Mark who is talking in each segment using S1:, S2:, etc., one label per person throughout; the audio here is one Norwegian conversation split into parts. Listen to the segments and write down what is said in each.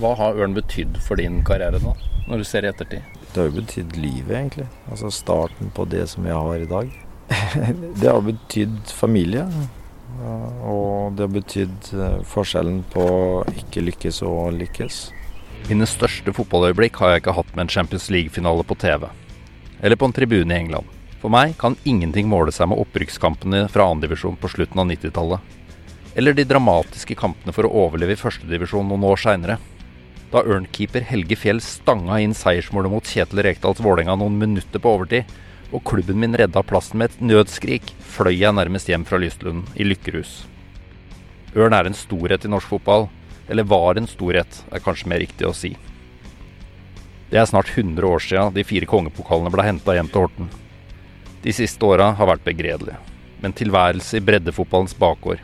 S1: Hva har Ørn betydd for din karriere nå, når du ser i ettertid?
S2: Det har jo betydd livet, egentlig. Altså starten på det som jeg har i dag. det har betydd familie. Og det har betydd eh, forskjellen på ikke lykkes og lykkes.
S1: Mine største fotballøyeblikk har jeg ikke hatt med en Champions League-finale på TV. Eller på en tribune i England. For meg kan ingenting måle seg med opprykkskampene fra andredivisjon på slutten av 90-tallet. Eller de dramatiske kampene for å overleve i førstedivisjon noen år seinere. Da Ørnkeeper Helge Fjell stanga inn seiersmålet mot Kjetil Rekdals Vålerenga noen minutter på overtid, og klubben min redda plassen med et nødskrik, fløy jeg nærmest hjem fra Lystlund i lykkerus. Ørn er en storhet i norsk fotball, eller var en storhet, er kanskje mer riktig å si. Det er snart 100 år sia de fire kongepokalene ble henta hjem til Horten. De siste åra har vært begredelige, men tilværelse i breddefotballens bakgård.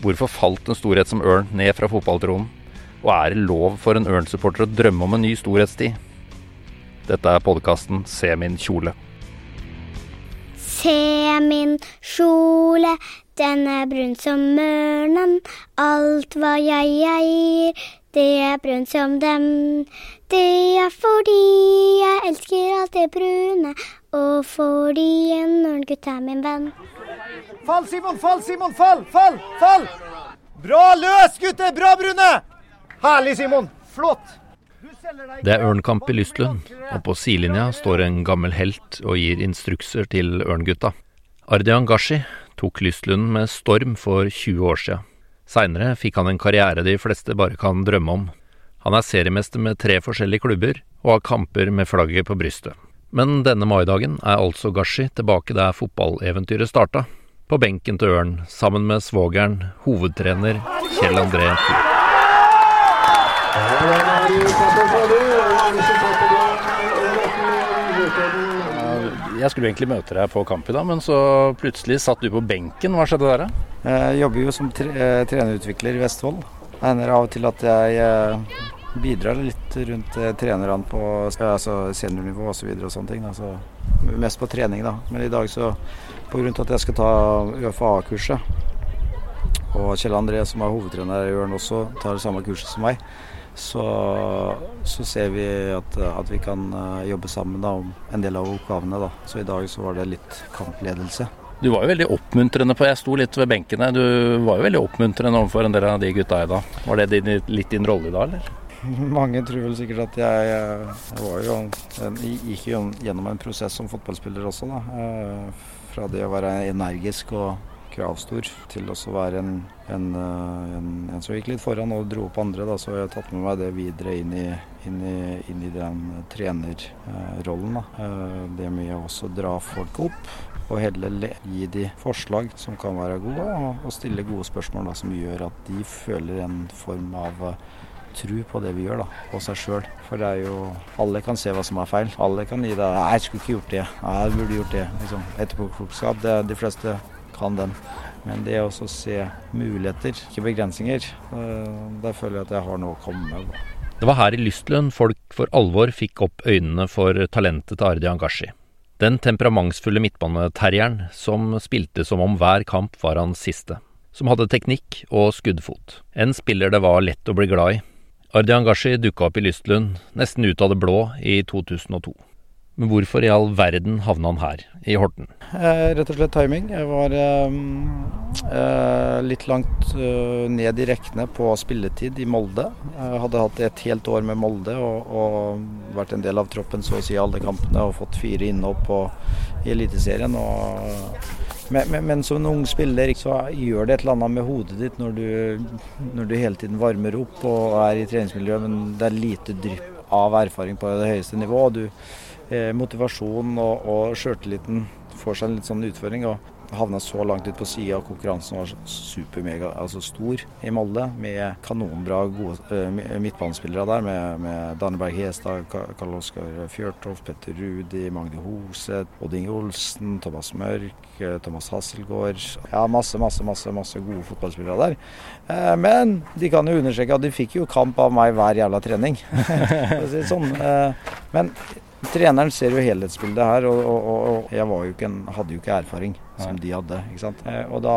S1: Hvorfor falt en storhet som Ørn ned fra fotballtronen? Og er det lov for en Ørn-supporter å drømme om en ny storhetstid? Dette er podkasten Se min kjole.
S3: Se min kjole, den er brun som ørnen. Alt hva jeg eier, det er brunt som dem. Det er fordi jeg elsker alt det brune, og fordi en ørngutt er min venn.
S4: Fall, Simon! Fall, Simon! Fall! Fall! Fall! Bra løs, gutter! Bra, Brune! Herlig, Simon! Flott!
S1: Det er ørnkamp i Lystlund, og på sidelinja står en gammel helt og gir instrukser til ørngutta. Ardian Gashi tok Lystlund med storm for 20 år sia. Seinere fikk han en karriere de fleste bare kan drømme om. Han er seriemester med tre forskjellige klubber, og har kamper med flagget på brystet. Men denne maidagen er altså Gashi tilbake der fotballeventyret starta. På benken til Ørn, sammen med svogeren, hovedtrener Kjell André Fyhr. Jeg skulle egentlig møte deg på kamp i dag, men så plutselig satt du på benken. Hva skjedde der?
S2: Jeg jobber jo som eh, trenerutvikler i Vestfold. Det hender av og til at jeg eh, bidrar litt rundt eh, trenerne på altså seniornivå osv. Og, og sånne ting. Mest på trening, da. Men i dag så pga. at jeg skal ta UFA-kurset, og Kjell André som er hovedtrener i Ørn også, tar det samme kurset som meg så, så ser vi at, at, vi kan eh, jobbe sammen da, om en del av oppgavene. Da. Så i dag så var det litt kampledelse.
S1: Du var jo veldig oppmuntrende på Jeg sto litt ved benkene. Du var jo veldig oppmuntrende overfor en del av de gutta i dag. Var det din, litt din rolle i dag, eller?
S2: Mange tror vel sikkert at jeg, jeg var jo jeg gikk jo gjennom en prosess som fotballspiller også, da. Eh, fra det å være energisk og kravstor til å være en, en, eh, en, en, som gikk litt foran og dro opp andre. Da, så jeg har tatt med meg det videre inn i, inn i, inn i den trenerrollen. Eh, det med å også dra folk opp. Og heller gi de forslag som kan være gode, og, og stille gode spørsmål da, som gjør at de føler en form av tro på det vi gjør, da, på seg sjøl. For det er jo Alle kan se hva som er feil. Alle kan gi deg jeg skulle ikke gjort det'. jeg burde gjort det'. Liksom. Etterpåklokskap, det de fleste kan den. Men det å se muligheter, ikke begrensninger, eh, der føler jeg at jeg har noe å komme med.
S1: Det var her i Lystlønn folk for alvor fikk opp øynene for talentet til Ardi Angashi. Den temperamentsfulle midtbaneterrieren som spilte som om hver kamp var hans siste. Som hadde teknikk og skuddfot. En spiller det var lett å bli glad i. Ardi Angashi dukka opp i Lystlund nesten ut av det blå i 2002. Men hvorfor i all verden havna han her, i Horten?
S2: Eh, rett og slett timing. Jeg var eh, eh, litt langt eh, ned i rekkene på spilletid i Molde. Jeg hadde hatt et helt år med Molde og, og, vært en del av troppen så å si alle kampene og fått fire innhopp i Eliteserien. Men, men, men, som en ung spiller så gjør det et eller annet med hodet ditt når du, når du hele tiden varmer opp og er i treningsmiljøet, men det er lite drypp av erfaring på det høyeste nivået. Du, motivasjonen og, og sjøltilliten får seg en litt sånn utføring. og havna så langt ut på sida, og konkurransen var supermega altså stor i Molde. Med kanonbra gode uh, midtbanespillere der, med, med Danneberg Hestad, Karl Oskar Fjørtoft, Petter Rudi, Magne Hoseth, Odd Inge Olsen, Thomas Mørk, uh, Thomas Hasselgaard. Ja, masse, masse, masse, masse gode fotballspillere der. Uh, men de kan jo understreke at de fikk jo kamp av meg hver jævla trening. sånn. men Treneren ser jo helhetsbildet her, og, og, og jeg jo en, hadde jo ikke erfaring som de hadde. ikke sant? Eh, og da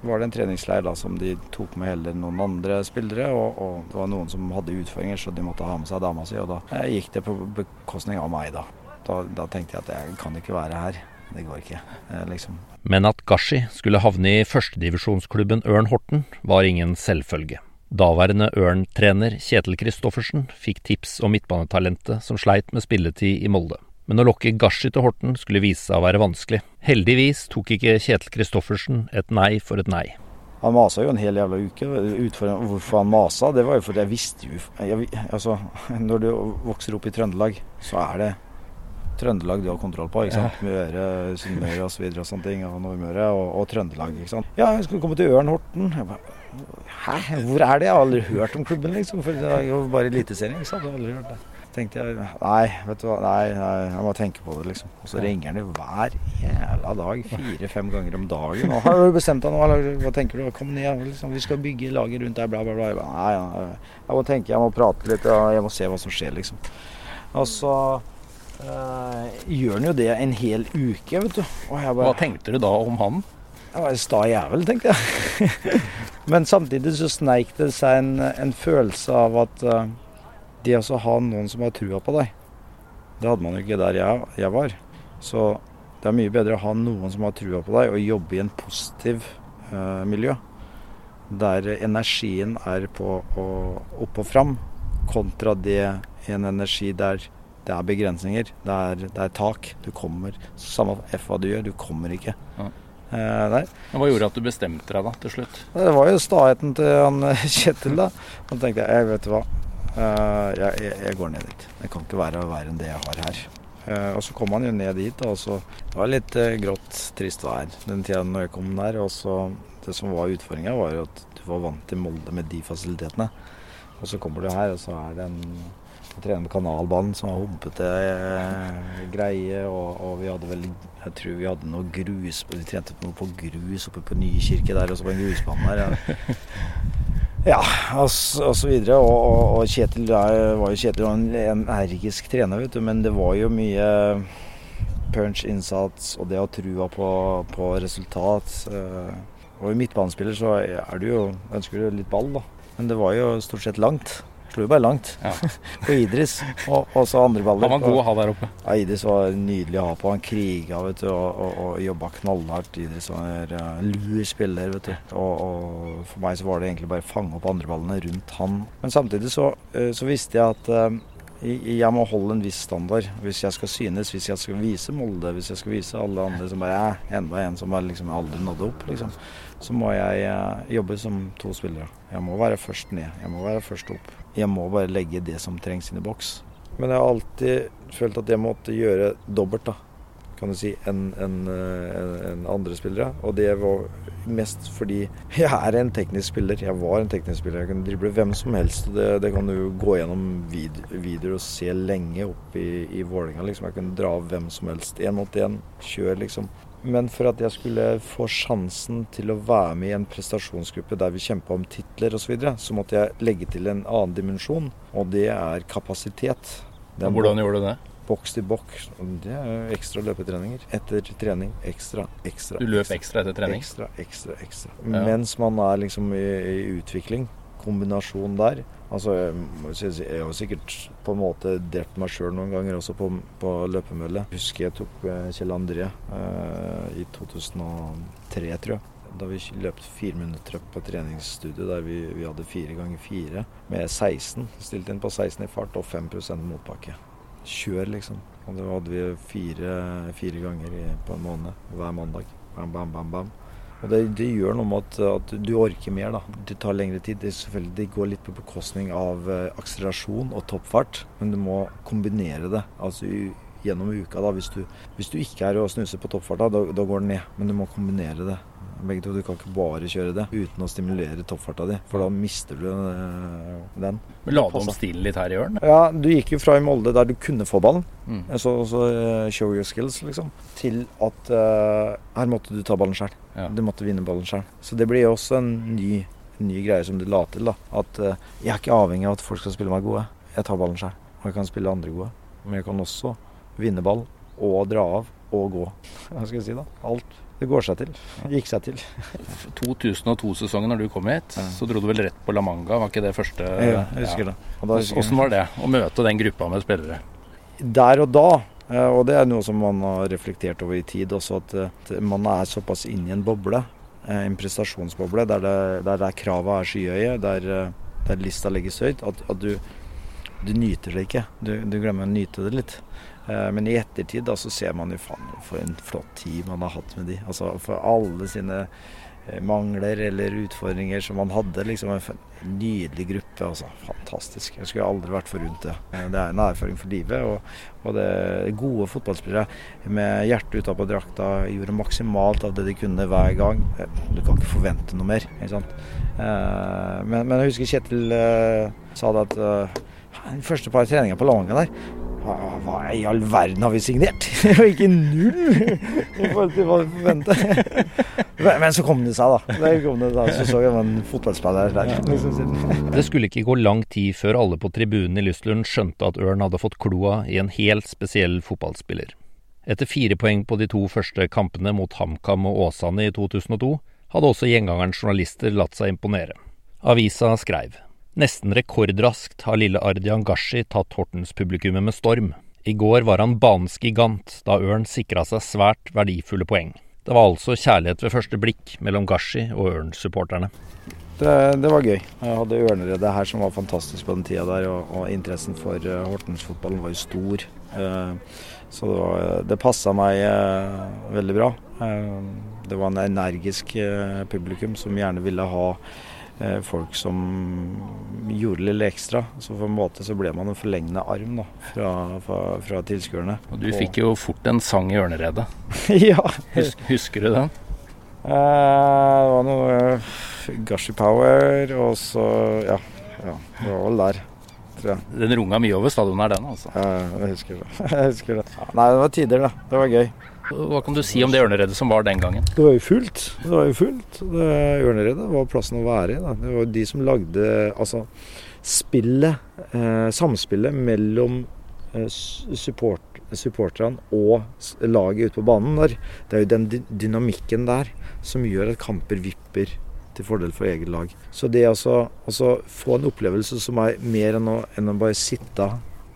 S2: var det en treningsleir da, som de tok med heller noen andre spillere. Og, og, det var noen som hadde utfordringer, så de måtte ha med seg dama si. Og da eh, gikk det på bekostning av meg, da. Da, da tenkte jeg at jeg kan ikke være her. Det går ikke, eh, liksom.
S1: Men at Gashi skulle havne i førstedivisjonsklubben Ørn Horten, var ingen selvfølge. Daværende Ørn-trener Kjetil Kristoffersen fikk tips om midtbanetalentet som sleit med spilletid i Molde. Men å lokke Gashi til Horten skulle vise seg å være vanskelig. Heldigvis tok ikke Kjetil Kristoffersen et nei for et nei.
S2: Han masa jo en hel jævla uke. Hvorfor han masa, det var jo fordi jeg visste jo jeg, Altså, når du vokser opp i Trøndelag, så er det Trøndelag du har kontroll på. ikke sant? Møre, Sunnmøre osv. Og, og sånne ting. Og Nordmøre og, og, Trøndelag. ikke sant? Ja, jeg skulle komme til Ørn Horten. Hæ, hvor er det? Jeg har aldri hørt om klubben, liksom. For det er jo bare Eliteserien. ikke sant? Jeg har aldri hørt det tenkte jeg nei, vet du hva, nei, nei, jeg må tenke på det, liksom. Og så ringer han jo hver jævla dag, fire-fem ganger om dagen. Og 'Har du bestemt deg nå, hva tenker du? Kom ned, liksom. Vi skal bygge laget rundt deg, bla, bla, bla. Nei, ja, jeg må tenke, jeg må prate litt, jeg må se hva som skjer, liksom. Og så øh, gjør han jo det en hel uke, vet du.
S1: Bare, hva tenkte du da om han?
S2: Jeg var en sta jævel, tenkte jeg. Men samtidig så sneik det seg en, en følelse av at uh, det å ha noen som har trua på deg, det hadde man jo ikke der jeg, jeg, var. Så det er mye bedre å ha noen som har trua på deg, og jobbe i en positiv uh, miljø. Der energien er på å opp og fram, kontra det en energi der det er begrensninger. Det er, det er tak. Du kommer Samme F hva du gjør, du kommer ikke. Ja.
S1: Eh. Hva gjorde at du bestemte deg da til slutt?
S2: Det var jo staheten til han Kjetil. da. Da tenkte jeg, vet du hva, eh, jeg, jeg, går ned dit. Det kan ikke være verre enn det jeg har her. Uh, og så kom han jo ned dit, og så Det var litt uh, grått, trist vær den tida når jeg kom der. Og så Det som var utfordringa, var jo at du var vant til Molde med de fasilitetene. Og så kommer du her, og så er det en jeg trener med kanalbanen som har humpete greie. Og, og, vi hadde vel Jeg tror vi hadde noe grus Vi trente noe på grus oppe på Nykirke der, og så på en grusbane der. Ja. Ja, og, og så videre. Og, og, og Kjetil var jo Kjetil var en energisk trener, vet du. Men det var jo mye punch-innsats og det å trua på, på resultat. Eh, og i midtbanespiller så er du jo ønsker du litt ball, da. Men det var jo stort sett langt slo jo bare langt ja. på Idris. Og, og så andre baller.
S1: Han var god å ha der oppe.
S2: Ja, Idris var nydelig å ha på. Han kriga vet du, og, og, og jobba knallhardt. Idris var en uh, lur spiller. vet du. Og, og, for meg så var det egentlig bare å fange opp andreballene rundt han. Men samtidig så, uh, så visste jeg at uh, jeg må holde en viss standard hvis jeg skal synes, hvis jeg skal vise Molde, hvis jeg skal vise alle andre som bare er enda en som liksom aldri nådde opp. liksom så må jeg eh, jobbe som to spillere. Jeg må være først ned, jeg må være først opp. Jeg må bare legge det som trengs inn i boks. Men jeg har alltid følt at jeg måtte gjøre dobbelt, da, kan du si, enn en, en, en andre spillere. Og det var mest fordi jeg er en teknisk spiller. Jeg var en teknisk spiller. Jeg kunne drible hvem som helst. Det, det kan du gå gjennom vid videoer og se lenge opp i, i Vålerenga. Liksom. Jeg kunne dra av hvem som helst. Én mot én. Kjør, liksom. Men for at jeg skulle få sjansen til å være med i en prestasjonsgruppe der vi kjempa om titler osv., så, videre, så måtte jeg legge til en annen dimensjon, og det er kapasitet.
S1: Den Hvordan gjorde du det?
S2: Boks til boks. Det er ekstra løpetreninger. Etter trening ekstra, ekstra.
S1: Du løp ekstra etter trening?
S2: Ekstra, ekstra, ekstra. Ja. Mens man er liksom i, i utvikling. Kombinasjon der. Altså, jeg har sikkert på en måte drept meg sjøl noen ganger også på, på løpemølle. Husker jeg tok eh, Kjell André eh, i 2003, tror jeg. Da vi løp fire minutter på treningsstudio der vi, vi hadde fire ganger fire med 16. Stilt inn på 16 i fart og 5% motbakke. Kjør, liksom. Og det hadde vi fire, fire ganger i, på en måned hver mandag. Bam, bam, bam, bam. Og det, det, gjør noe med at, at, du orker mer. da. Det tar lengre tid. Det, selvfølgelig, det går litt på bekostning av uh, akselerasjon og toppfart, men du må kombinere det. Altså gjennom uka. da. Hvis du, hvis du ikke er å snuse på toppfart da, da går det ned. Men du må kombinere det begge to. Du kan ikke bare kjøre det uten å stimulere toppfarta di, for da mister du eh, den.
S1: Men La du om stilen litt her i Ørn?
S2: Ja, du gikk jo fra i Molde der du kunne få ballen, mm. så, så uh, show your skills, liksom, til at uh, her måtte du ta ballen sjøl. Ja. Du måtte vinne ballen sjøl. Så det blir jo også en ny, ny greie som du la til. da, At uh, jeg er ikke avhengig av at folk skal spille meg gode. Jeg tar ballen sjøl, og jeg kan spille andre gode. Men jeg kan også vinne ball og dra av og gå. Hva skal jeg si da? Alt. Det går seg til. Gikk seg til.
S1: 2002-sesongen når du kom hit, ja. så dro du vel rett på La Manga, var ikke det første?
S2: Ja, jeg husker ja. det.
S1: Åssen var det å møte den gruppa med spillere?
S2: Der og da, eh, og det er noe som man har reflektert over i tid også, at man er såpass inne i en boble, eh, en prestasjonsboble, der, det, der, der kravet er skyhøye, der, eh, der lista legges høyt, at, at du, du, nyter det ikke. Du, du glemmer å nyte det litt. Eh, men i ettertid da, så ser man jo faen for en flott tid man har hatt med de. Altså For alle sine eh, mangler eller utfordringer som man hadde. liksom En nydelig gruppe. altså Fantastisk. Jeg skulle aldri vært forunt det. Eh, det er en erfaring for livet. Og, og det gode fotballspillere med hjertet utapå drakta gjorde maksimalt av det de kunne hver gang. Du kan ikke forvente noe mer. ikke sant? Men, men jeg husker Kjetil sa det at de første par treninger på Lavanger der hva i all verden har vi signert? Og ikke null i forhold til hva vi forventet. Men så kom det seg, da. Kom det, da. Så så jeg en fotballspiller der. Liksom.
S1: Det skulle ikke gå lang tid før alle på tribunen i Lystlund skjønte at Ørn hadde fått kloa i en helt spesiell fotballspiller. Etter fire poeng på de to første kampene mot HamKam og Åsane i 2002, hadde også gjengangeren journalister latt seg imponere. Avisa skreiv Nesten rekordraskt har lille Ardian Gashi tatt Hortens-publikummet med storm. I går var han banens gigant, da Ørn sikra seg svært verdifulle poeng. Det var altså kjærlighet ved første blikk mellom Gashi og Ørn-supporterne.
S2: Det, det, var gøy. Jeg hadde Ørneredet her som var fantastisk på den tida der, og, og interessen for uh, Hortens-fotballen var jo stor. Uh, så det, var, det passa meg uh, veldig bra. det var en energisk publikum som gjerne ville ha folk som gjorde litt ekstra. Så på en måte så ble man en forlengende arm da, fra, fra, fra tilskuerne.
S1: Og du fikk jo fort en sang i ørneredet.
S2: ja.
S1: Husker, husker du den?
S2: Eh, det var noe Gushy Gashi Power, og så ja, ja, det var vel der.
S1: Den runga mye over stadionet her, den altså.
S2: Ja, jeg husker det. jeg husker det. Nei, det var tider, da. Det var gøy.
S1: Hva kan du si om det ørneredet som var den gangen?
S2: Det var jo fullt. Det var jo fullt. Det ørneredet var plassen å være i. Da. Det var de som lagde altså spillet, eh, samspillet mellom eh, support, supporterne og laget ute på banen. Der. Det er jo den dynamikken der som gjør at kamper vipper til fordel for eget lag. Så det å få en opplevelse som er mer enn å, enn å bare sitte,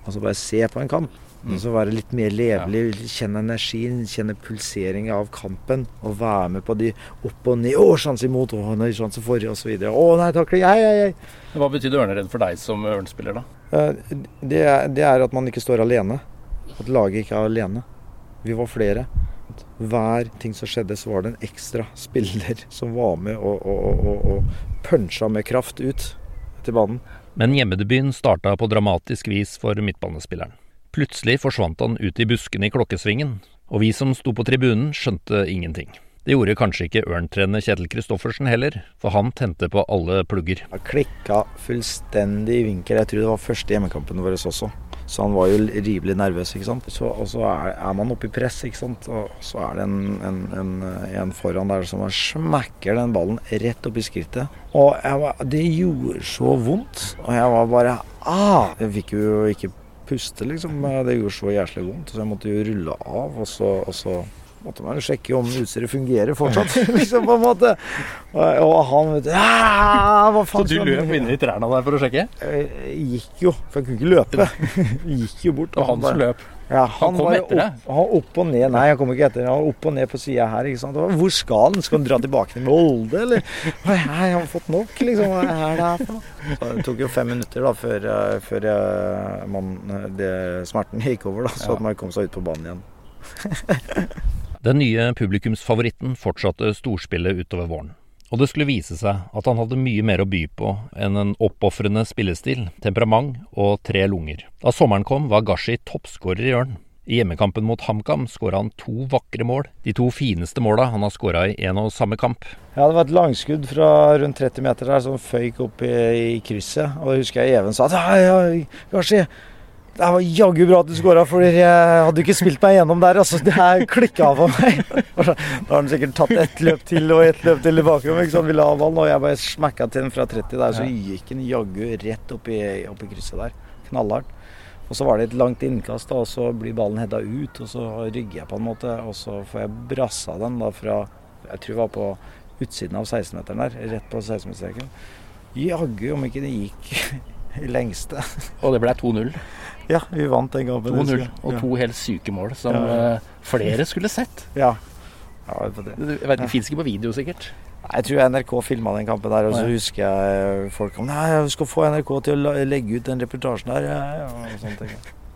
S2: altså bare se på en kamp, Mm. Altså være litt mer levelig, ja. kjenne energien, kjenne pulsering av kampen. Og være med på de opp og ned. 'Å, sjanse imot! Å, nei, sjanse for!' osv. 'Å, nei, takling! Ei, ei, ei!'
S1: Hva betydde ørneredd for deg som ørnspiller, da?
S2: Eh, det er, det er at man ikke står alene. At laget ikke er alene. Vi var flere. Hver ting som skjedde, så var det en ekstra spiller som var med og, og, og, og punsja med kraft ut til banen.
S1: Men hjemmedebuten starta på dramatisk vis for midtbanespilleren. Plutselig forsvant han ut i buskene i klokkesvingen, og vi som sto på tribunen skjønte ingenting. Det gjorde kanskje ikke ørntrener Kjetil Kristoffersen heller, for han tente på alle plugger.
S2: Han klikka fullstendig i vinkel. Jeg tror det var første hjemmekampen vår også. Så han var jo rivelig nervøs. ikke sant? Så, og så er, er, man oppe i press, ikke sant. Og så er det en, en, en, en foran der som smekker den ballen rett opp i skrittet. Og var, det gjorde så vondt. Og jeg var bare ah! Jeg fikk jo ikke puste, liksom. Det gjorde så jæslig vondt. Så jeg måtte jo rulle av, og så, og så måtte man jo sjekke om utstyret fungerer fortsatt, liksom, på en måte. Og, og han vet
S1: hva faen Så du løp inn i trærne der for å sjekke?
S2: Jeg gikk jo, for jeg kunne ikke løpe. Jeg gikk jo bort.
S1: Og han som løp?
S2: Ja, han, han kom etter deg? Han opp og ned. Nei, han kom ikke etter. Han var opp og ned på sida her. ikke sant? Hvor skal han? Skal han dra tilbake til Molde, eller? Nei, jeg har fått nok, liksom. Hva er det her for noe? Så det tok jo fem minutter da, før, eh, før jeg, man, det, smerten gikk over, da, så ja. at man kom seg ut på banen igjen.
S1: Den nye publikumsfavoritten fortsatte storspillet utover våren. Og det skulle vise seg at han hadde mye mer å by på enn en oppofrende spillestil, temperament og tre lunger. Da sommeren kom, var Gashi toppskårer i Ørn. I hjemmekampen mot HamKam skåra han to vakre mål. De to fineste måla han har skåra i en og samme kamp.
S2: Ja, Det var et langskudd fra rundt 30 meter der som føyk opp i, i krysset. Og det husker jeg Even sa at ja, Gashi, det var jaggu bra at du skåra, for jeg hadde ikke spilt meg gjennom der. altså Det her klikka for meg. Da har han sikkert tatt ett løp til og ett løp til i bakrommet. ikke sant, Ville ha ballen, og jeg bare smekka til den fra 30 der, så gikk den jaggu rett opp i, opp i krysset der. Knallhardt. Og så var det et langt innkast, da, og så blir ballen hedda ut, og så rygger jeg på en måte. Og så får jeg brassa den da fra Jeg tror det var på utsiden av 16-meteren der, rett på 16-meterstreken. Jaggu om ikke det gikk i lengste.
S1: Og det ble 2-0.
S2: Ja, vi vant den kampen.
S1: 2-0 og to helt syke mål som
S2: Ja,
S1: eh, flere skulle sett.
S2: Ja. ja det det.
S1: Det, jeg vet, det fins ikke på video, sikkert.
S2: Jeg tror NRK filma den kampen der, og så husker jeg folk om Nei, jeg skal få NRK til å legge ut den reportasjen der. Ja, ja, og sånt,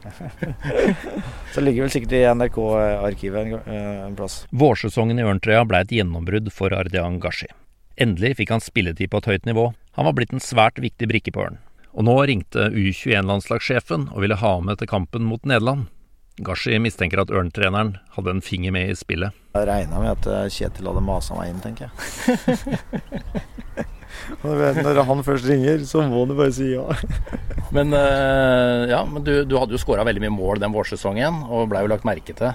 S2: så ligger vel sikkert i NRK-arkivet en, eh, en plass.
S1: Vårsesongen i Ørntrøya ble et gjennombrudd for Ardian Gashi. Endelig fikk han spilletid på et høyt nivå. Han var blitt en svært viktig brikke på Ørn. Og nå ringte U21-landslagssjefen og ville ha ham med til kampen mot Nederland. Gashi mistenker at Ørn-treneren hadde en finger med i spillet.
S2: Jeg regna med at eh, Kjetil hadde masa meg inn, tenker jeg. Når han først ringer, så må du bare si ja.
S1: Men, eh, ja, men du, du hadde jo skåra veldig mye mål den vårsesongen, og blei jo lagt merke til.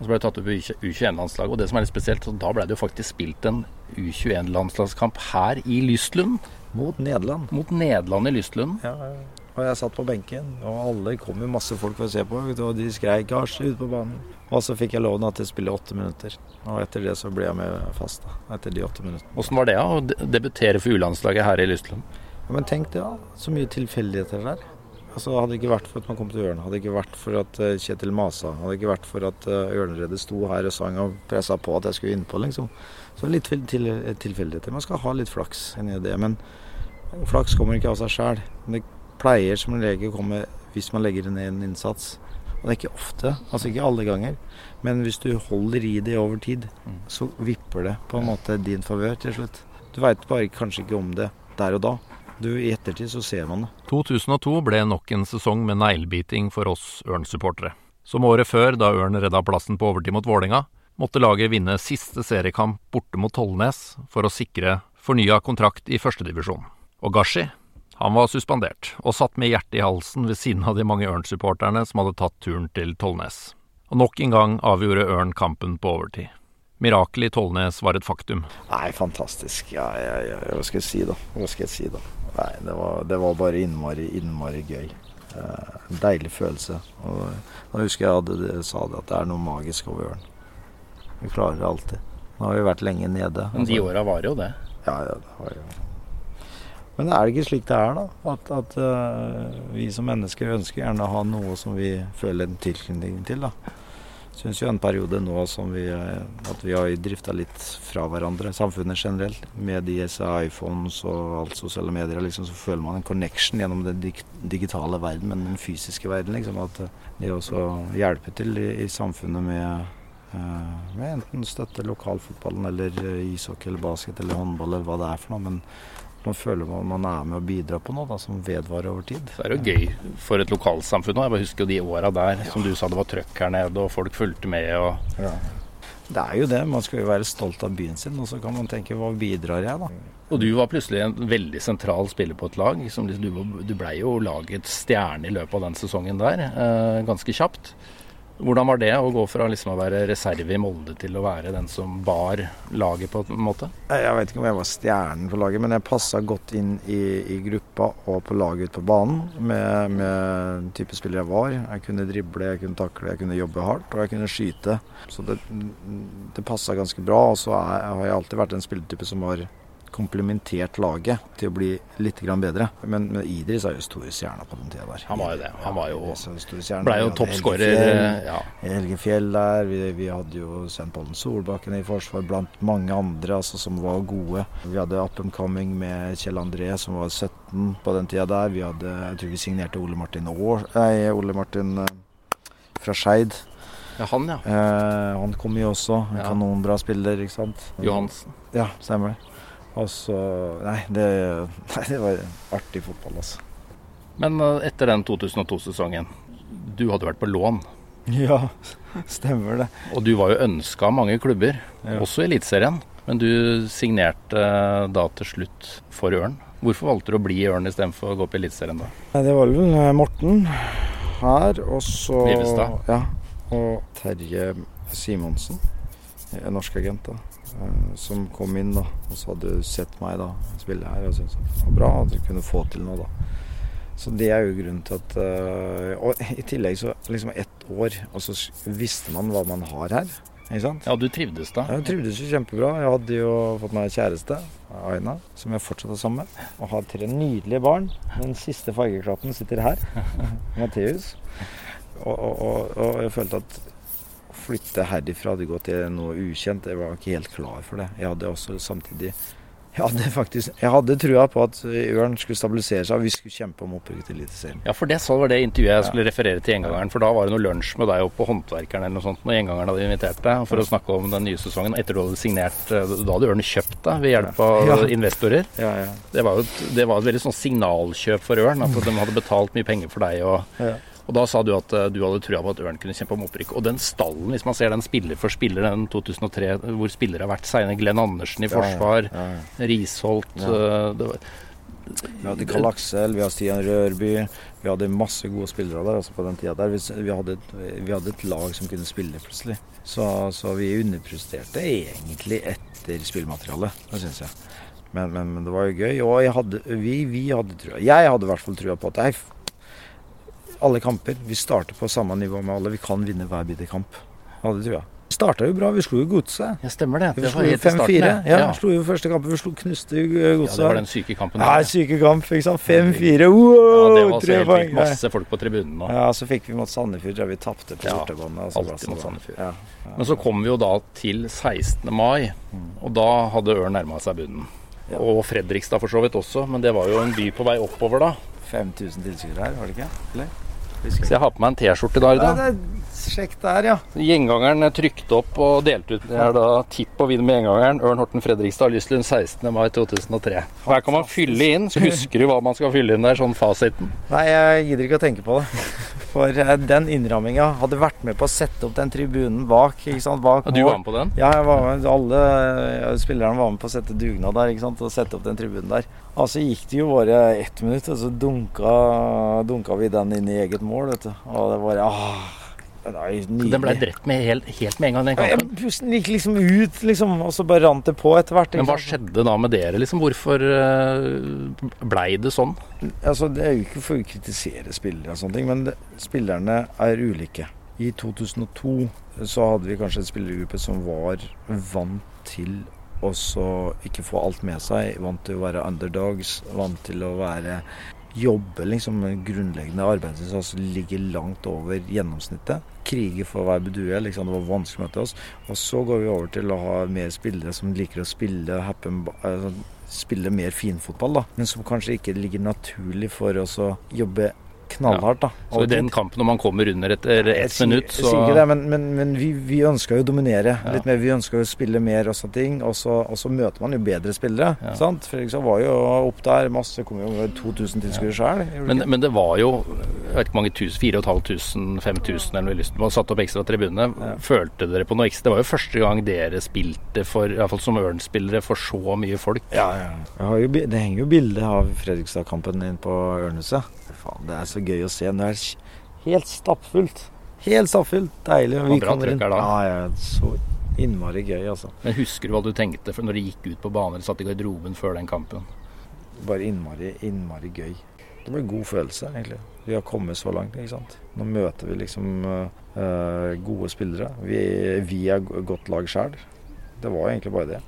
S1: Og så ble du tatt opp i U21-landslaget, og det som er litt spesielt, så da ble det jo faktisk spilt en U21-landslagskamp her i Lystlund,
S2: Mot Nederland.
S1: mot Nederland i Lystlund.
S2: Ja, ja. og jeg satt på benken, og alle kom jo masse folk for å se på. Og de skreik 'Gars' ute på banen. Og så fikk jeg loven at jeg spiller åtte minutter. Og etter det så ble jeg med fast. da, Etter de åtte minuttene.
S1: Åssen var det da, å de- debutere for U-landslaget her i Lystlund?
S2: Ja, men tenk det, da. Så mye tilfeldigheter der. Altså, Hadde det ikke vært for at man kom til Ørn, hadde det ikke vært for at eh, Kjetil masa, hadde det ikke vært for at uh, Ørneredet sto her og sang og pressa på at jeg skulle innpå, liksom. Så litt til, til, tilfeldigheter. Man skal ha litt flaks inni det. Men flaks kommer ikke av seg sjæl. Det pleier som lege å komme hvis man legger ned en innsats. Og det er ikke ofte, altså ikke alle ganger. Men hvis du holder i det over tid, så vipper det på en måte din favør til slutt. Du veit bare kanskje ikke om det der og da. Du, I ettertid så ser man det.
S1: 2002 ble nok en sesong med neglebiting for oss Ørn-supportere. Som året før, da Ørn redda plassen på overtid mot Vålinga, måtte laget vinne siste seriekamp borte mot Tollnes for å sikre fornya kontrakt i førstedivisjon. Og Gashi, han var suspendert, og satt med hjertet i halsen ved siden av de mange Ørn-supporterne som hadde tatt turen til Tollnes. Og nok en gang avgjorde Ørn kampen på overtid. Mirakelet i Tollnes var et faktum.
S2: Nei, fantastisk. Ja, ja, ja, hva skal jeg si, da? Hva skal jeg si, da? Nei, det var, det var bare innmari, innmari gøy. Eh, deilig følelse. Og da husker jeg hadde sa det, at det er noe magisk over Ørn. Vi klarer det alltid. Nå har vi vært lenge nede.
S1: Men de åra var jo det.
S2: Ja, ja, det var jo Men er det ikke slik det er, da? At, at uh, vi som mennesker ønsker gjerne å ha noe som vi føler en tilknytning til, da. Syns jo en periode nå som vi, eh, at vi har drifta litt fra hverandre, samfunnet generelt. Med disse iPhones og alt sosiale medier, liksom, så føler man en connection gjennom den digitale verden, men den fysiske verden. Liksom, at eh, det også hjelper til i, i samfunnet med med enten støtte lokalfotballen eller eh, ishockey eller basket eller håndball eller hva det er for noe. Men man føler man, man er med å bidra på noe da, som vedvarer over tid.
S1: Så er det jo gøy for et lokalsamfunn. òg. Jeg bare husker jo de åra der, som du sa det var trøkk her nede, og folk fulgte med. og
S2: Det er jo det. Man skal jo være stolt av byen sin, og så kan man tenke hva bidrar jeg, da?
S1: Og du var plutselig en veldig sentral spiller på et lag. Liksom, du, du blei jo lagets stjerne i løpet av den sesongen der, eh, ganske kjapt. Hvordan var det å gå fra liksom å være reserve i Molde til å være den som bar laget på en måte?
S2: Jeg jeg vet ikke om jeg var stjernen på laget, men jeg passa godt inn i, i gruppa og på laget ute på banen med, med type spiller jeg var. Jeg kunne drible, jeg kunne takle, jeg kunne jobbe hardt og jeg kunne skyte. Så det, det passa ganske bra. Og så har jeg alltid vært en spilletype som har komplementert laget til å bli litt grann bedre. Men, men Idris er jo store stjerna på den tida der.
S1: Han var jo det. Han var jo,
S2: ja,
S1: blei jo toppskårer. Eh, Ja.
S2: Helgefjell der. Vi, vi hadde jo Svein Pollen Solbakken i forsvar blant mange andre altså, som var gode. Vi hadde up and coming med Kjell André som var 17 på den tida der. Vi hadde, jeg tror vi signerte Ole Martin Aar, nei, Ole Martin eh, fra Skeid.
S1: ja, han ja.
S2: Eh, han kom jo også. En
S1: Ja.
S2: kanonbra spiller, ikke sant.
S1: Johansen.
S2: Ja, stemmer. Og så Nei, det, nei, det var artig fotball, altså.
S1: Men eh, etter den 2002-sesongen, du hadde vært på lån.
S2: Ja, stemmer det.
S1: Og du var jo ønska av mange klubber,
S2: Ja.
S1: også i Eliteserien. Men du signerte eh, da til slutt for Ørn. Hvorfor valgte du å bli i Ørn istedenfor å gå på Eliteserien da?
S2: Det var vel eh, Morten her, og så
S1: Vivestad.
S2: Ja. Og Terje Simonsen, norsk agent, da. Eh, Som kom inn da, og så hadde sett meg da spille her og syntes det var bra at du kunne få til noe. da. Så det er jo grunnen til at øh, Og i tillegg så liksom ett år, og så visste man hva man har her. Ikke sant?
S5: Ja, du trivdes da?
S2: Jeg trivdes jo kjempebra. Jeg hadde jo fått meg kjæreste, Aina, som jeg fortsatt er sammen med. Og har tre nydelige barn. Den siste fargeklatten sitter her. Matheus. Og, og, og, og jeg følte at flytte herifra hadde gått til noe ukjent. Jeg var ikke helt klar for det. Jeg hadde også samtidig jeg hadde faktisk Jeg hadde trua på at Ørn skulle stabilisere seg, og vi skulle kjempe om opprykk til Eliteserien.
S5: Ja, for det så var det intervjuet jeg skulle referere til gjengangeren. For da var det noe lunsj med deg oppe på Håndverkeren eller noe sånt når gjengangeren hadde invitert deg for å snakke om den nye sesongen etter du hadde signert eh, Da hadde Ørn kjøpt deg ved hjelp av
S2: Ja.
S5: investorer.
S2: Ja, ja.
S5: Det var jo et, det var et veldig sånn signalkjøp for Ørn. At de hadde betalt mye penger for deg. Og,
S2: Ja.
S5: Og da sa du at eh, du hadde trua på at Ørn kunne kjempe om opprykk. Og den stallen, hvis man ser den spiller for spiller, den 2003 hvor spillere har vært seine, Glenn Andersen i forsvar,
S2: Ja, ja.
S5: Risholt
S2: Ja.
S5: eh, det var,
S2: Vi hadde Karl Aksel, vi hadde Stian Rørby. Vi hadde masse gode spillere der altså på den tida der. Vi, hadde vi hadde et lag som kunne spille plutselig. Så, så vi underpresterte egentlig etter spillmaterialet, det syns jeg. Men, men, men det var jo gøy. Og jeg hadde, vi, vi hadde trua. Jeg hadde i hvert fall trua på at jeg, alle kamper Vi starter på samme nivå med alle. Vi kan vinne hver bitte kamp. Ja, det tror jeg. Vi starta jo bra. Vi slo jo Godset.
S5: ja, stemmer det.
S2: Vi
S5: Det
S2: slo jo
S5: helt i starten.
S2: 5-4.
S5: det.
S2: Ja,
S5: Ja.
S2: slo jo første kampen. Vi slo, knuste Godset.
S5: Ja, det var den syke kampen.
S2: Ja, syke kamp, ikke sant. 5-4.
S5: Ja,
S2: Wow,
S5: det var så
S2: tre
S5: helt vilt. Masse folk på tribunen.
S2: Ja, så fikk vi mot Sandefjord, der vi tapte på
S5: Ja,
S2: bortebane. altså,
S5: alltid
S2: altså,
S5: mot. Sandefjord.
S2: Ja.
S5: Men så kom vi jo da til 16. mai, og da hadde Ørn nærma seg bunnen.
S2: Ja.
S5: Og Fredrikstad for så vidt også, men det var jo en by på vei oppover da.
S2: 5000 tilskuere her, var det ikke? Eller?
S5: Så jeg har på meg en T-skjorte i dag. Da.
S2: Er Sjekk der, ja.
S5: Gjengangeren trykte opp og delte ut. Det er da tipp og vinn med gjengangeren. Ørn Horten Fredrikstad, Lyslund 16. mai 2003. Og her kan man fylle inn. Så husker du hva man skal fylle inn der, sånn fasiten.
S2: Nei, jeg gidder ikke å tenke på det. For eh, den innramminga hadde vært med på å sette opp den tribunen bak. ikke sant? Bak
S5: du var med på den?
S2: Ja, med, alle eh, spillerne var med på å sette dugnad der ikke sant? og sette opp den tribunen der. Og så gikk det jo bare ett minutt, og så dunka, dunka vi den inn i eget mål. vet du. Og det bare ah, nydelig.
S5: Den ble drept med helt, helt med en gang, den
S2: Ja, jeg-
S5: kampen.
S2: Gikk liksom ut, liksom, og så bare rant det på etter hvert.
S5: Men hva skjedde da med dere? liksom? Hvorfor eh, blei det sånn?
S2: Altså, det er jo ikke for å kritisere spillere og sånne ting, men det, spillerne er ulike. I 2002 så hadde vi kanskje en spillergruppe som var vant til å ikke få alt med seg. Vant til å være underdogs, vant til å være Jobbe liksom grunnleggende arbeidsinnsats som ligger langt over gjennomsnittet. Krige for hver bedue. Liksom, det var vanskelig å møte oss. Og så går vi over til å ha mer spillere som liker å spille happen, altså, spille mer finfotball, da. Men som kanskje ikke ligger naturlig for oss å jobbe knallhardt, da.
S5: Så i den kampen når man kommer under etter ett
S2: sier-
S5: minutt, så
S2: sier ikke det, men, men, men vi, vi ønska jo å dominere
S5: Ja.
S2: litt mer. Vi ønska jo å spille mer og sånne ting. Og så, og så møter man jo bedre spillere.
S5: Ja.
S2: sant? Fredrikstad var jo opp der. Masse kom jo over 2000 tilskuere sjøl.
S5: men, men det var jo jeg vet ikke mange tusen, 4500, 5000 eller noe lyst. til. Man satte opp ekstra tribune.
S2: Ja.
S5: Følte dere på noe ekstra? Det var jo første gang dere spilte for, fall som Ørn-spillere, for så mye folk.
S2: Ja, ja. Jeg har jo, det henger jo bilde av Fredrikstad-kampen inn på Ørneset. Faen, det er så gøy å se. Det er helt stappfullt. Helt stappfullt. Deilig. og vi
S5: bra trøkk her da.
S2: Ja, ja, så innmari gøy, altså.
S5: Men husker du hva du tenkte for når du gikk ut på banen eller satt i garderoben før den kampen?
S2: Bare innmari, innmari gøy. Det ble en god følelse, egentlig. Vi har kommet så langt, ikke sant. Nå møter vi liksom uh, gode spillere. Vi, vi er godt lag sjøl. Det var egentlig bare det.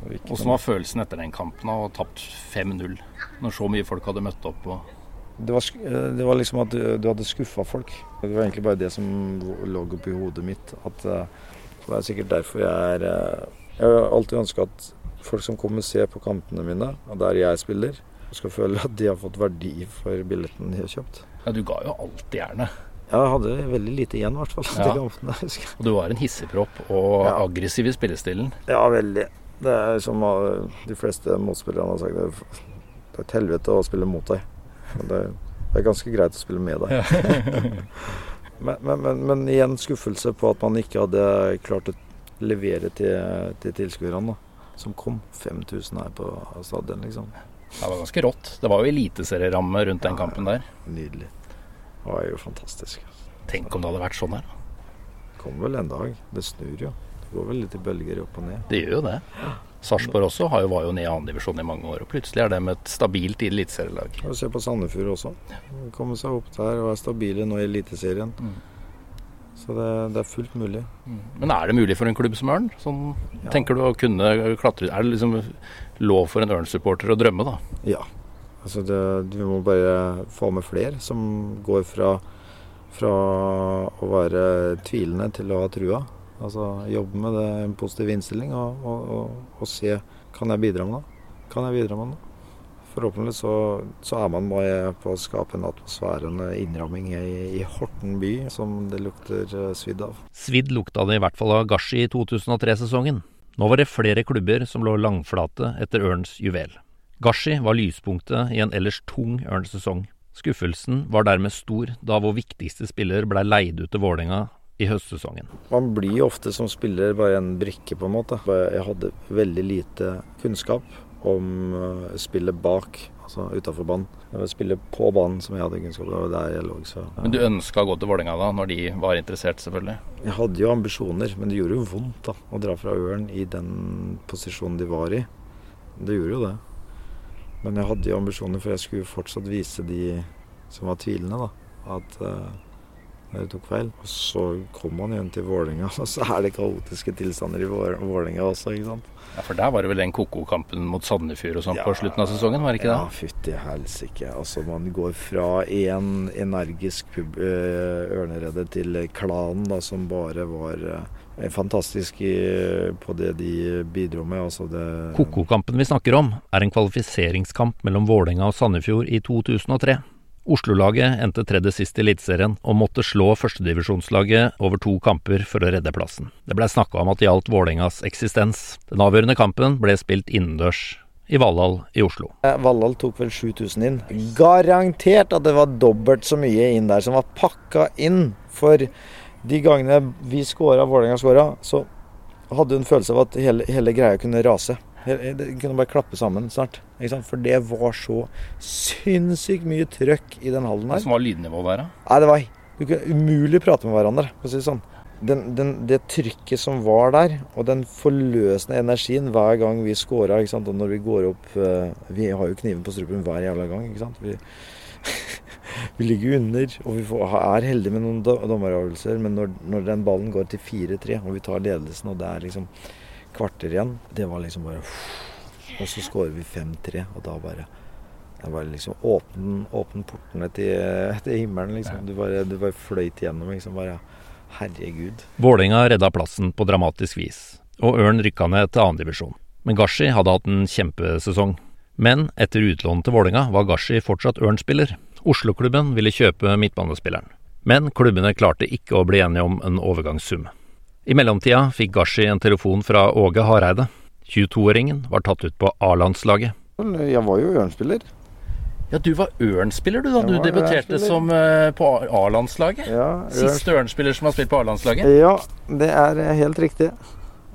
S2: Hvordan
S5: Åssen var følelsen etter den kampen av å ha tapt 5-0? Når så mye folk hadde møtt opp? Og
S2: Det var, eh, det var liksom at du, du hadde skuffa folk. Det var egentlig bare det som lå oppi hodet mitt. At, eh, det er sikkert derfor jeg er eh, Jeg har alltid ønska at folk som kommer og ser på kampene mine, og der jeg spiller, skal føle at de har fått verdi for billetten de har kjøpt.
S5: ja, du ga jo alt jernet.
S2: Jeg hadde veldig lite igjen, i hvert fall.
S5: Ja.
S2: kampene.
S5: Og du var en hissigpropp og
S2: Ja.
S5: aggressiv i spillestilen.
S2: Ja, veldig. Det er som de fleste motspillerne har sagt. Det er et helvete å spille mot deg. Men det, det er ganske greit å spille med deg. men, men, men, men igjen skuffelse på at man ikke hadde klart å levere til, til tilskuerne som kom. 5000 her på stadion, liksom.
S5: Det var ganske rått. Det var jo eliteserieramme rundt den kampen der.
S2: Nydelig. Det var jo fantastisk.
S5: Tenk om det hadde vært sånn her.
S2: Det kommer vel en dag. Det snur jo. Det går vel litt i bølger opp og ned.
S5: Det gjør jo det.
S1: Sarpsborg også har jo, var jo ned i andredivisjon i mange år, og plutselig er de et stabilt eliteserielag.
S2: Se på Sandefjord også. Komme seg opp der og er stabile nå i Eliteserien.
S1: Mm.
S2: Så det, det, er fullt mulig.
S1: Men er det mulig for en klubb som Ørn? Sånn, ja. Tenker du å kunne klatre Er det liksom lov for en Ørn-supporter å drømme, da?
S2: Ja. Altså det, vi må bare få med flere som går fra, fra å være tvilende til å ha trua. Altså jobbe med det, en positiv innstilling og, og, og, og, se kan jeg bidra med noe. Kan jeg bidra med noe? Forhåpentlig så, så er man bare på å skape en atmosfære, en innramming i, i, Horten by, som det lukter eh, svidd av.
S1: Svidd lukta det i hvert fall av Gashi i 2003-sesongen. Nå var det flere klubber som lå langflate etter Ørns juvel. Gashi var lyspunktet i en ellers tung Ørn-sesong. Skuffelsen var dermed stor da vår viktigste spiller blei leid ut til Vålerenga i høstsesongen.
S2: Man blir ofte som spiller bare en brikke, på en måte. Jeg hadde veldig lite kunnskap om eh, spillet bak, altså utafor banen. Det var spillet på banen som jeg hadde kunnskap om. Der jeg lå. Så,
S1: ja. Men du ønska å gå til Vålerenga da, når de var interessert, selvfølgelig?
S2: Jeg hadde jo ambisjoner, men det gjorde jo vondt da, å dra fra Ørn i den posisjonen de var i. Det gjorde jo det. Men jeg hadde jo ambisjoner, for jeg skulle fortsatt vise de som var tvilende, da, at uh, jeg tok feil. Og så kom man igjen til Vålerenga, og så er det kaotiske tilstander i Vålerenga også, ikke sant.
S1: Ja, For der var det vel den koko-kampen mot Sandefjord og sånn ja, på slutten av sesongen, var det ikke det?
S2: Ja, fytti helsike. Altså, man går fra en energisk pub, ørneredder til klanen, da, som bare var øh, fantastisk i, på det de bidro med. Altså
S1: Koko-kampen vi snakker om, er en kvalifiseringskamp mellom Vålerenga og Sandefjord i 2003. Oslo-laget endte tredje sist i Eliteserien og måtte slå førstedivisjonslaget over to kamper for å redde plassen. Det blei snakka om at det gjaldt Vålerengas eksistens. Den avgjørende kampen ble spilt innendørs i Valhall i Oslo.
S2: Valhall tok vel 7000 inn. Garantert at det var dobbelt så mye inn der som var pakka inn. For de gangene vi scora, Vålerenga scora, så hadde hun følelse av at hele, hele greia kunne rase. Det kunne bare klappe sammen snart. For det var så sinnssykt mye trøkk i den hallen her.
S1: Hva var lydnivået der, da?
S2: Nei, det var Du kunne umulig prate med hverandre, for å si det sånn. Den, den, det trykket som var der, og den forløsende energien hver gang vi scora, og når vi går opp uh, Vi har jo kniven på strupen hver jævla gang, ikke sant. Vi, vi ligger under, og vi får, er heldige med noen dommeravgjørelser, men når, når den ballen går til 4-3, og vi tar ledelsen, og det er liksom kvarter igjen. Det var liksom bare Og så skårer vi 5-3, og da bare det var liksom åpne, åpne portene til, til, himmelen, liksom. Du bare, du bare fløyt igjennom, liksom. Bare Herregud.
S1: Vålerenga redda plassen på dramatisk vis, og Ørn rykka ned til annendivisjon. Men Gashi hadde hatt en kjempesesong. Men etter utlånet til Vålerenga var Gashi fortsatt Ørn-spiller. Oslo-klubben ville kjøpe midtbanespilleren. Men klubbene klarte ikke å bli enige om en overgangssum. I mellomtida fikk Gashi en telefon fra Åge Hareide. 22-åringen var tatt ut på A-landslaget.
S2: Jeg var jo Ørn-spiller.
S1: Ja, du var Ørn-spiller du da du debuterte som uh, på A-landslaget? Ja, Siste Ørn-spiller som har spilt på A-landslaget?
S2: Ja, det er helt riktig.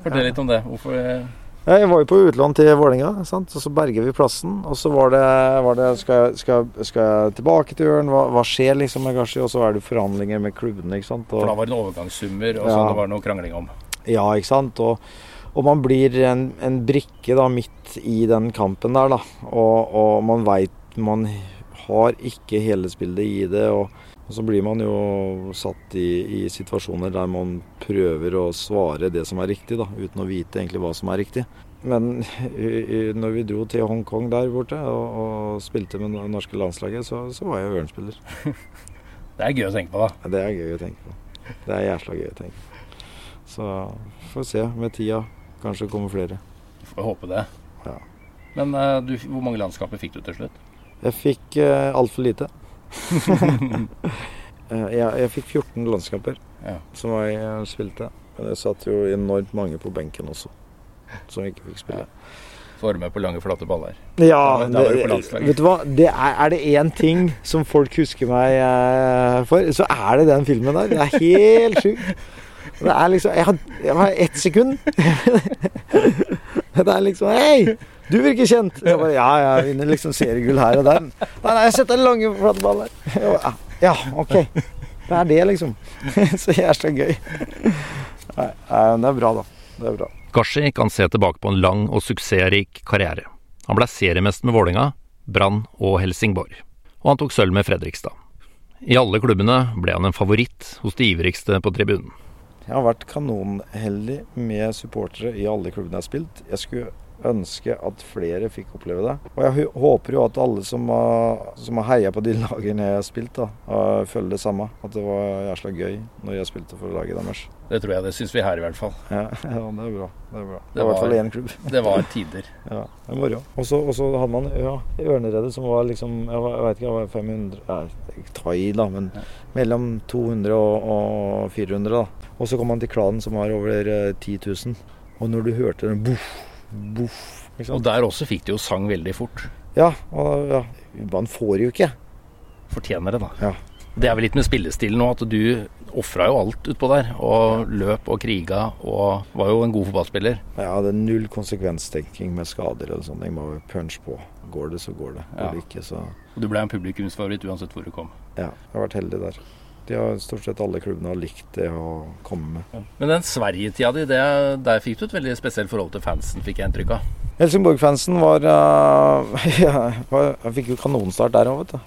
S1: Fortell litt om det. Hvorfor uh...
S2: Jeg var jo på utlån til Vålerenga, og så berger vi plassen. Og så var det, var det skal, jeg, skal, skal, jeg tilbake til Ørn? Hva, hva, skjer liksom med Gashi? Og så er det forhandlinger med klubbene, ikke sant.
S1: Og, For da var det en overgangssummer og ja. sånn det var noe krangling om?
S2: Ja, ikke sant. Og, og man blir en, en, brikke da midt i den kampen der, da. Og, og man veit man har ikke hele spillet i det. og og så blir man jo satt i, i, situasjoner der man prøver å svare det som er riktig, da, uten å vite egentlig hva som er riktig. Men når vi dro til Hongkong der borte og, og spilte med det norske landslaget, så, så var jeg Ørn-spiller.
S1: det er gøy å tenke på, da.
S2: Det er gøy å tenke på. Det er jævla gøy å tenke på. Så får vi se med tida. Kanskje kommer flere.
S1: Får håpe det.
S2: Ja.
S1: Men uh, du, hvor mange landskaper fikk du til slutt?
S2: Jeg fikk eh, altfor lite. Eh, jeg, jeg, fikk 14 landskamper ja. som jeg eh, spilte. Men det satt jo enormt mange på benken også, som ikke fikk spille. Ja.
S1: Forme på lange, flate baller.
S2: Ja, da, vet du hva. Det er, er det én ting som folk husker meg eh, for, så er det den filmen der. Det er helt sjukt. Det er liksom Jeg har, jeg har ett sekund. det er liksom Hei! Du virker kjent. Jeg bare, ja, jeg vinner liksom seriegull her og der. Nei, nei, jeg setter lange, flate ball. Ja, OK. Det er det, liksom. Så jævla gøy. Nei, det er bra, da. Det er bra.
S1: Gashi kan se tilbake på en lang og suksessrik karriere. Han ble seriemester med Vålinga, Brann og Helsingborg. Og han tok sølv med Fredrikstad. I alle klubbene ble han en favoritt hos de ivrigste på tribunen.
S2: Jeg har vært kanonheldig med supportere i alle klubbene jeg har spilt. Jeg skulle ønske at flere fikk oppleve det. Og jeg håper jo at alle som har, som har heia på de lagene jeg har spilt, da, føler det samme. At det var jævla gøy når jeg spilte for laget deres.
S1: Det tror jeg. Det syns vi her i hvert fall.
S2: Ja, ja, det er bra. Det er bra. Det, var i hvert fall én klubb.
S1: det var tider.
S2: ja, det moro. Og så hadde man ja, Ørneredet som var liksom Jeg, jeg vet ikke, jeg var 500 ja, Ta i, da, men mellom 200 og, og 400, da. Og så kom man til klanen som var over 10 eh, 000. Og når du hørte den boff, boff
S1: Og der også fikk de jo sang veldig fort.
S2: Ja. og ja, Man får jo ikke.
S1: Fortjener det, da.
S2: Ja.
S1: Det er vel litt med spillestilen nå, at du ofra jo alt utpå der. Og løp og kriga og var jo en god fotballspiller.
S2: Ja, det er null konsekvenstenking med skader og sånne ting. Bare punch på. Går det, så går det. Går det ikke, så
S1: Og du ble en publikumsfavoritt uansett hvor du kom?
S2: Ja, jeg har vært heldig der de har stort sett alle klubbene har likt det å komme med.
S1: Men den Sverige-tida di, der fikk du et veldig spesielt forhold til fansen, fikk jeg inntrykk av?
S2: Helsingborg-fansen var uh, ja, Jeg fikk jo kanonstart der òg, vet du.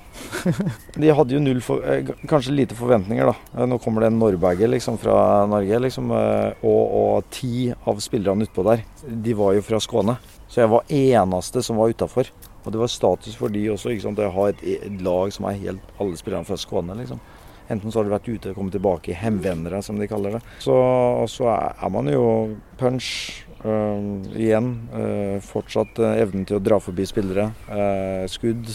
S2: de hadde jo null for, eh, Kanskje lite forventninger, da. Nå kommer det en Norberger liksom, fra Norge, liksom. Eh, og, og ti av spillerne utpå der, de var jo fra Skåne. Så jeg var eneste som var utafor. Og det var status for de også, ikke sant? å ha et, et lag som er helt Alle spillerne fra Skåne, liksom. Enten så har de vært ute og kommet tilbake, i hemvendere, som de kaller det. Så, så er man jo punch uh, igjen. Uh, fortsatt uh, evnen til å dra forbi spillere. skudd.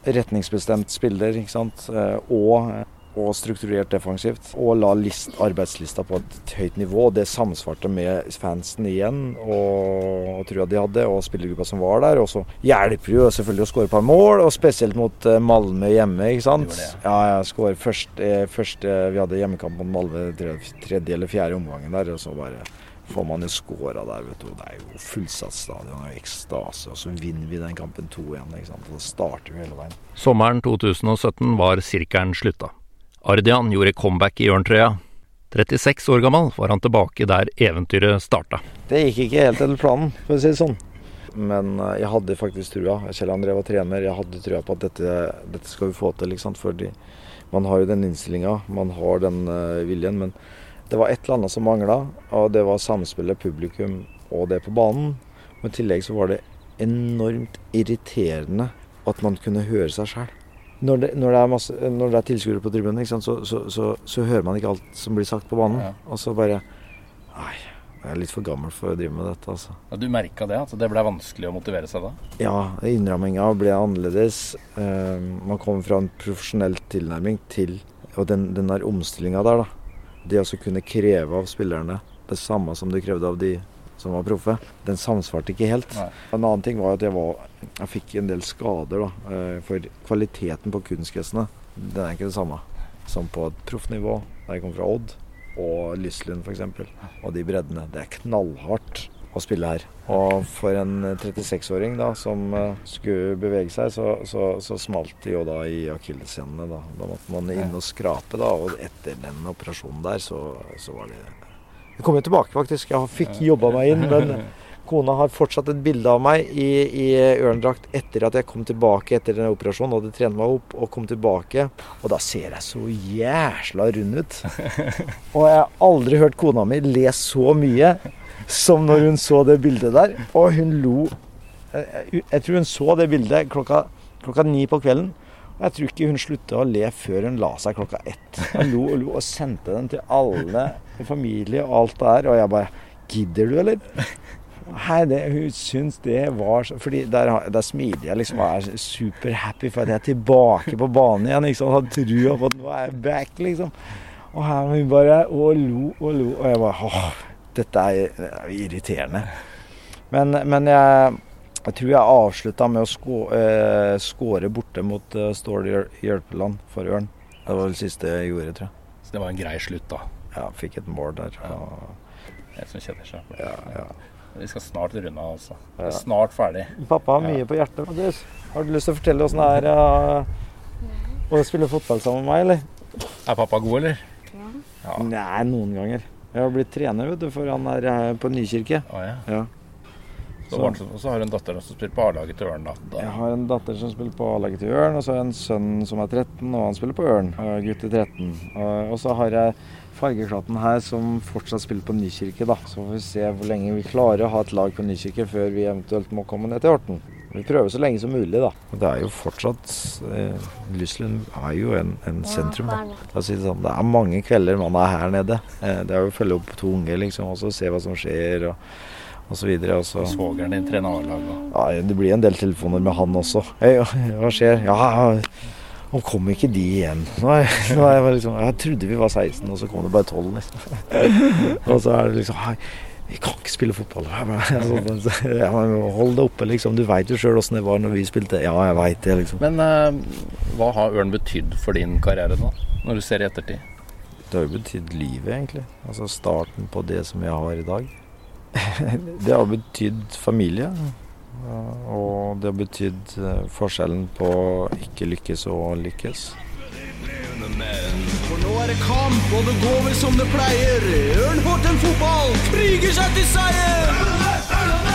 S2: Retningsbestemt spiller, ikke sant. og og strukturert defensivt. Og la list, arbeidslista på et høyt nivå. Det samsvarte med fansen igjen og, og trua de hadde, og spillergruppa som var der. Og så hjelper det jo selvfølgelig å skåre et par mål, og spesielt mot uh, Malmö hjemme. ikke sant? Det det. Ja, jeg skårer først, eh, først eh, Vi hadde hjemmekamp mot Malmö tredje eller fjerde omgangen der, og så bare får man jo skåra der, vet du. Det er jo fullsatt stadion og ekstase. Og så vinner vi den kampen 2-1. ikke sant? Og så starter vi hele veien.
S1: Sommeren 2017 var sirkelen slutta. Ardian gjorde comeback i ørntrøya. 36 år gammel var han tilbake der eventyret starta.
S2: Det gikk ikke helt etter planen, for å si det sånn. Men eh, jeg hadde faktisk trua. Kjell André var trener. Jeg hadde trua på at dette, dette skal vi få til. Liksom, fordi man har jo den innstillinga, man har den uh, viljen. Men det var et eller annet som mangla, og det var samspillet publikum og det på banen. Og I tillegg så var det enormt irriterende at man kunne høre seg sjøl når det, når det, masse, når det er tilskuere på tribunen, så, så, så, så, hører man ikke alt som blir sagt på banen. Ja. Og så bare Nei, jeg er litt for gammel for å drive med dette, altså.
S1: Ja, du merka det? At det ble vanskelig å motivere seg da?
S2: Ja, innramminga ble annerledes. Uh, man kom fra en profesjonell tilnærming til Og den, den der omstillinga der, da. Det å kunne kreve av spillerne det samme som du krevde av de som var proffe, den samsvarte ikke helt. Nei. En annen ting var at jeg, var, jeg fikk en del skader. da, eh, For kvaliteten på kunstgressene den er ikke det samme som på et proffnivå. Der jeg kom fra Odd og Lyslund f.eks. Og de breddene. Det er knallhardt å spille her. Og for en 36-åring da, som uh, skulle bevege seg, så, så, så, smalt det jo da i akilleshælene. Da. da måtte man inn og skrape, da. Og etter den operasjonen der, så, så var det jeg kom jo tilbake, faktisk. Jeg fikk jobba meg inn. Men kona har fortsatt et bilde av meg i, i ørndrakt etter at jeg kom tilbake etter den operasjonen. Hadde trent meg opp og kom tilbake. Og da ser jeg så jæsla rund ut. Og jeg har aldri hørt kona mi le så mye som når hun så det bildet der. Og hun lo Jeg tror hun så det bildet klokka, klokka ni på kvelden. Jeg tror ikke hun slutta å le før hun la seg klokka ett. Hun lo og lo og sendte den til alle i familie og alt det der. Og jeg bare Gidder du, eller? Hei, det, hun syns det var så Fordi der, der smiler jeg liksom og er superhappy for at jeg er tilbake på banen igjen. liksom, Hadde trua på at nå er jeg back, liksom. Og her hun bare og lo og lo. Og jeg bare åh, dette er, er irriterende. Men, men jeg jeg tror jeg avslutta med å eh, skåre borte mot eh, Stål Hjelpeland for Ørn. Det var det siste jeg gjorde, tror jeg.
S1: Så det var en grei slutt, da?
S2: Ja, fikk et mål der. Ja.
S1: Det som kjenner seg.
S2: Ja, ja.
S1: Vi skal snart runde av, altså. Ja. Snart ferdig.
S2: Pappa har mye på hjertet. Har du lyst til å fortelle åssen det er uh, å spille fotball sammen med meg, eller?
S1: Er pappa god, eller?
S2: Ja. Nei, noen ganger. Jeg har blitt trener vet du, for han er her på Nykirke.
S1: Ah, ja. Så, og så har du en datter som spiller på A-laget til Ørn. da.
S2: Jeg har en datter som spiller på A-laget til Ørn, og så har jeg en sønn som er 13, og han spiller på Ørn. Gutt i 13. Og så har jeg Fargeklatten her som fortsatt spiller på Nykirke, da. Så får vi se hvor lenge vi klarer å ha et lag på Nykirke før vi eventuelt må komme ned til Horten. Vi prøver så lenge som mulig, da. Det er jo fortsatt eh, Lyslund er jo en, en sentrum, da. For å si det, sånn, det er mange kvelder man er her nede. Eh, det er jo å følge opp to unge, liksom, og se hva som skjer. og så,
S1: Svogeren din trener A-lag.
S2: ja, det blir en del telefoner med han også. Hei, hva skjer? Ja, og kom ikke de igjen? Nå er, nå jeg, liksom, jeg trodde vi var 16, og så kom det bare 12, liksom. og så er det liksom vi kan ikke spille fotball. Ja, hold det oppe, liksom. Du veit jo sjøl åssen det var når vi spilte. Ja, jeg veit det, liksom.
S1: Men uh, hva har Ørn betydd for din karriere nå, når du ser i ettertid?
S2: Det har jo betydd livet, egentlig. Altså starten på det som jeg har i dag. det har betydd familie. Og det har betydd eh, forskjellen på ikke lykkes og lykkes.
S6: For nå er det kamp, og det går vel som det pleier. Ørn Horten fotball kriger seg til seier!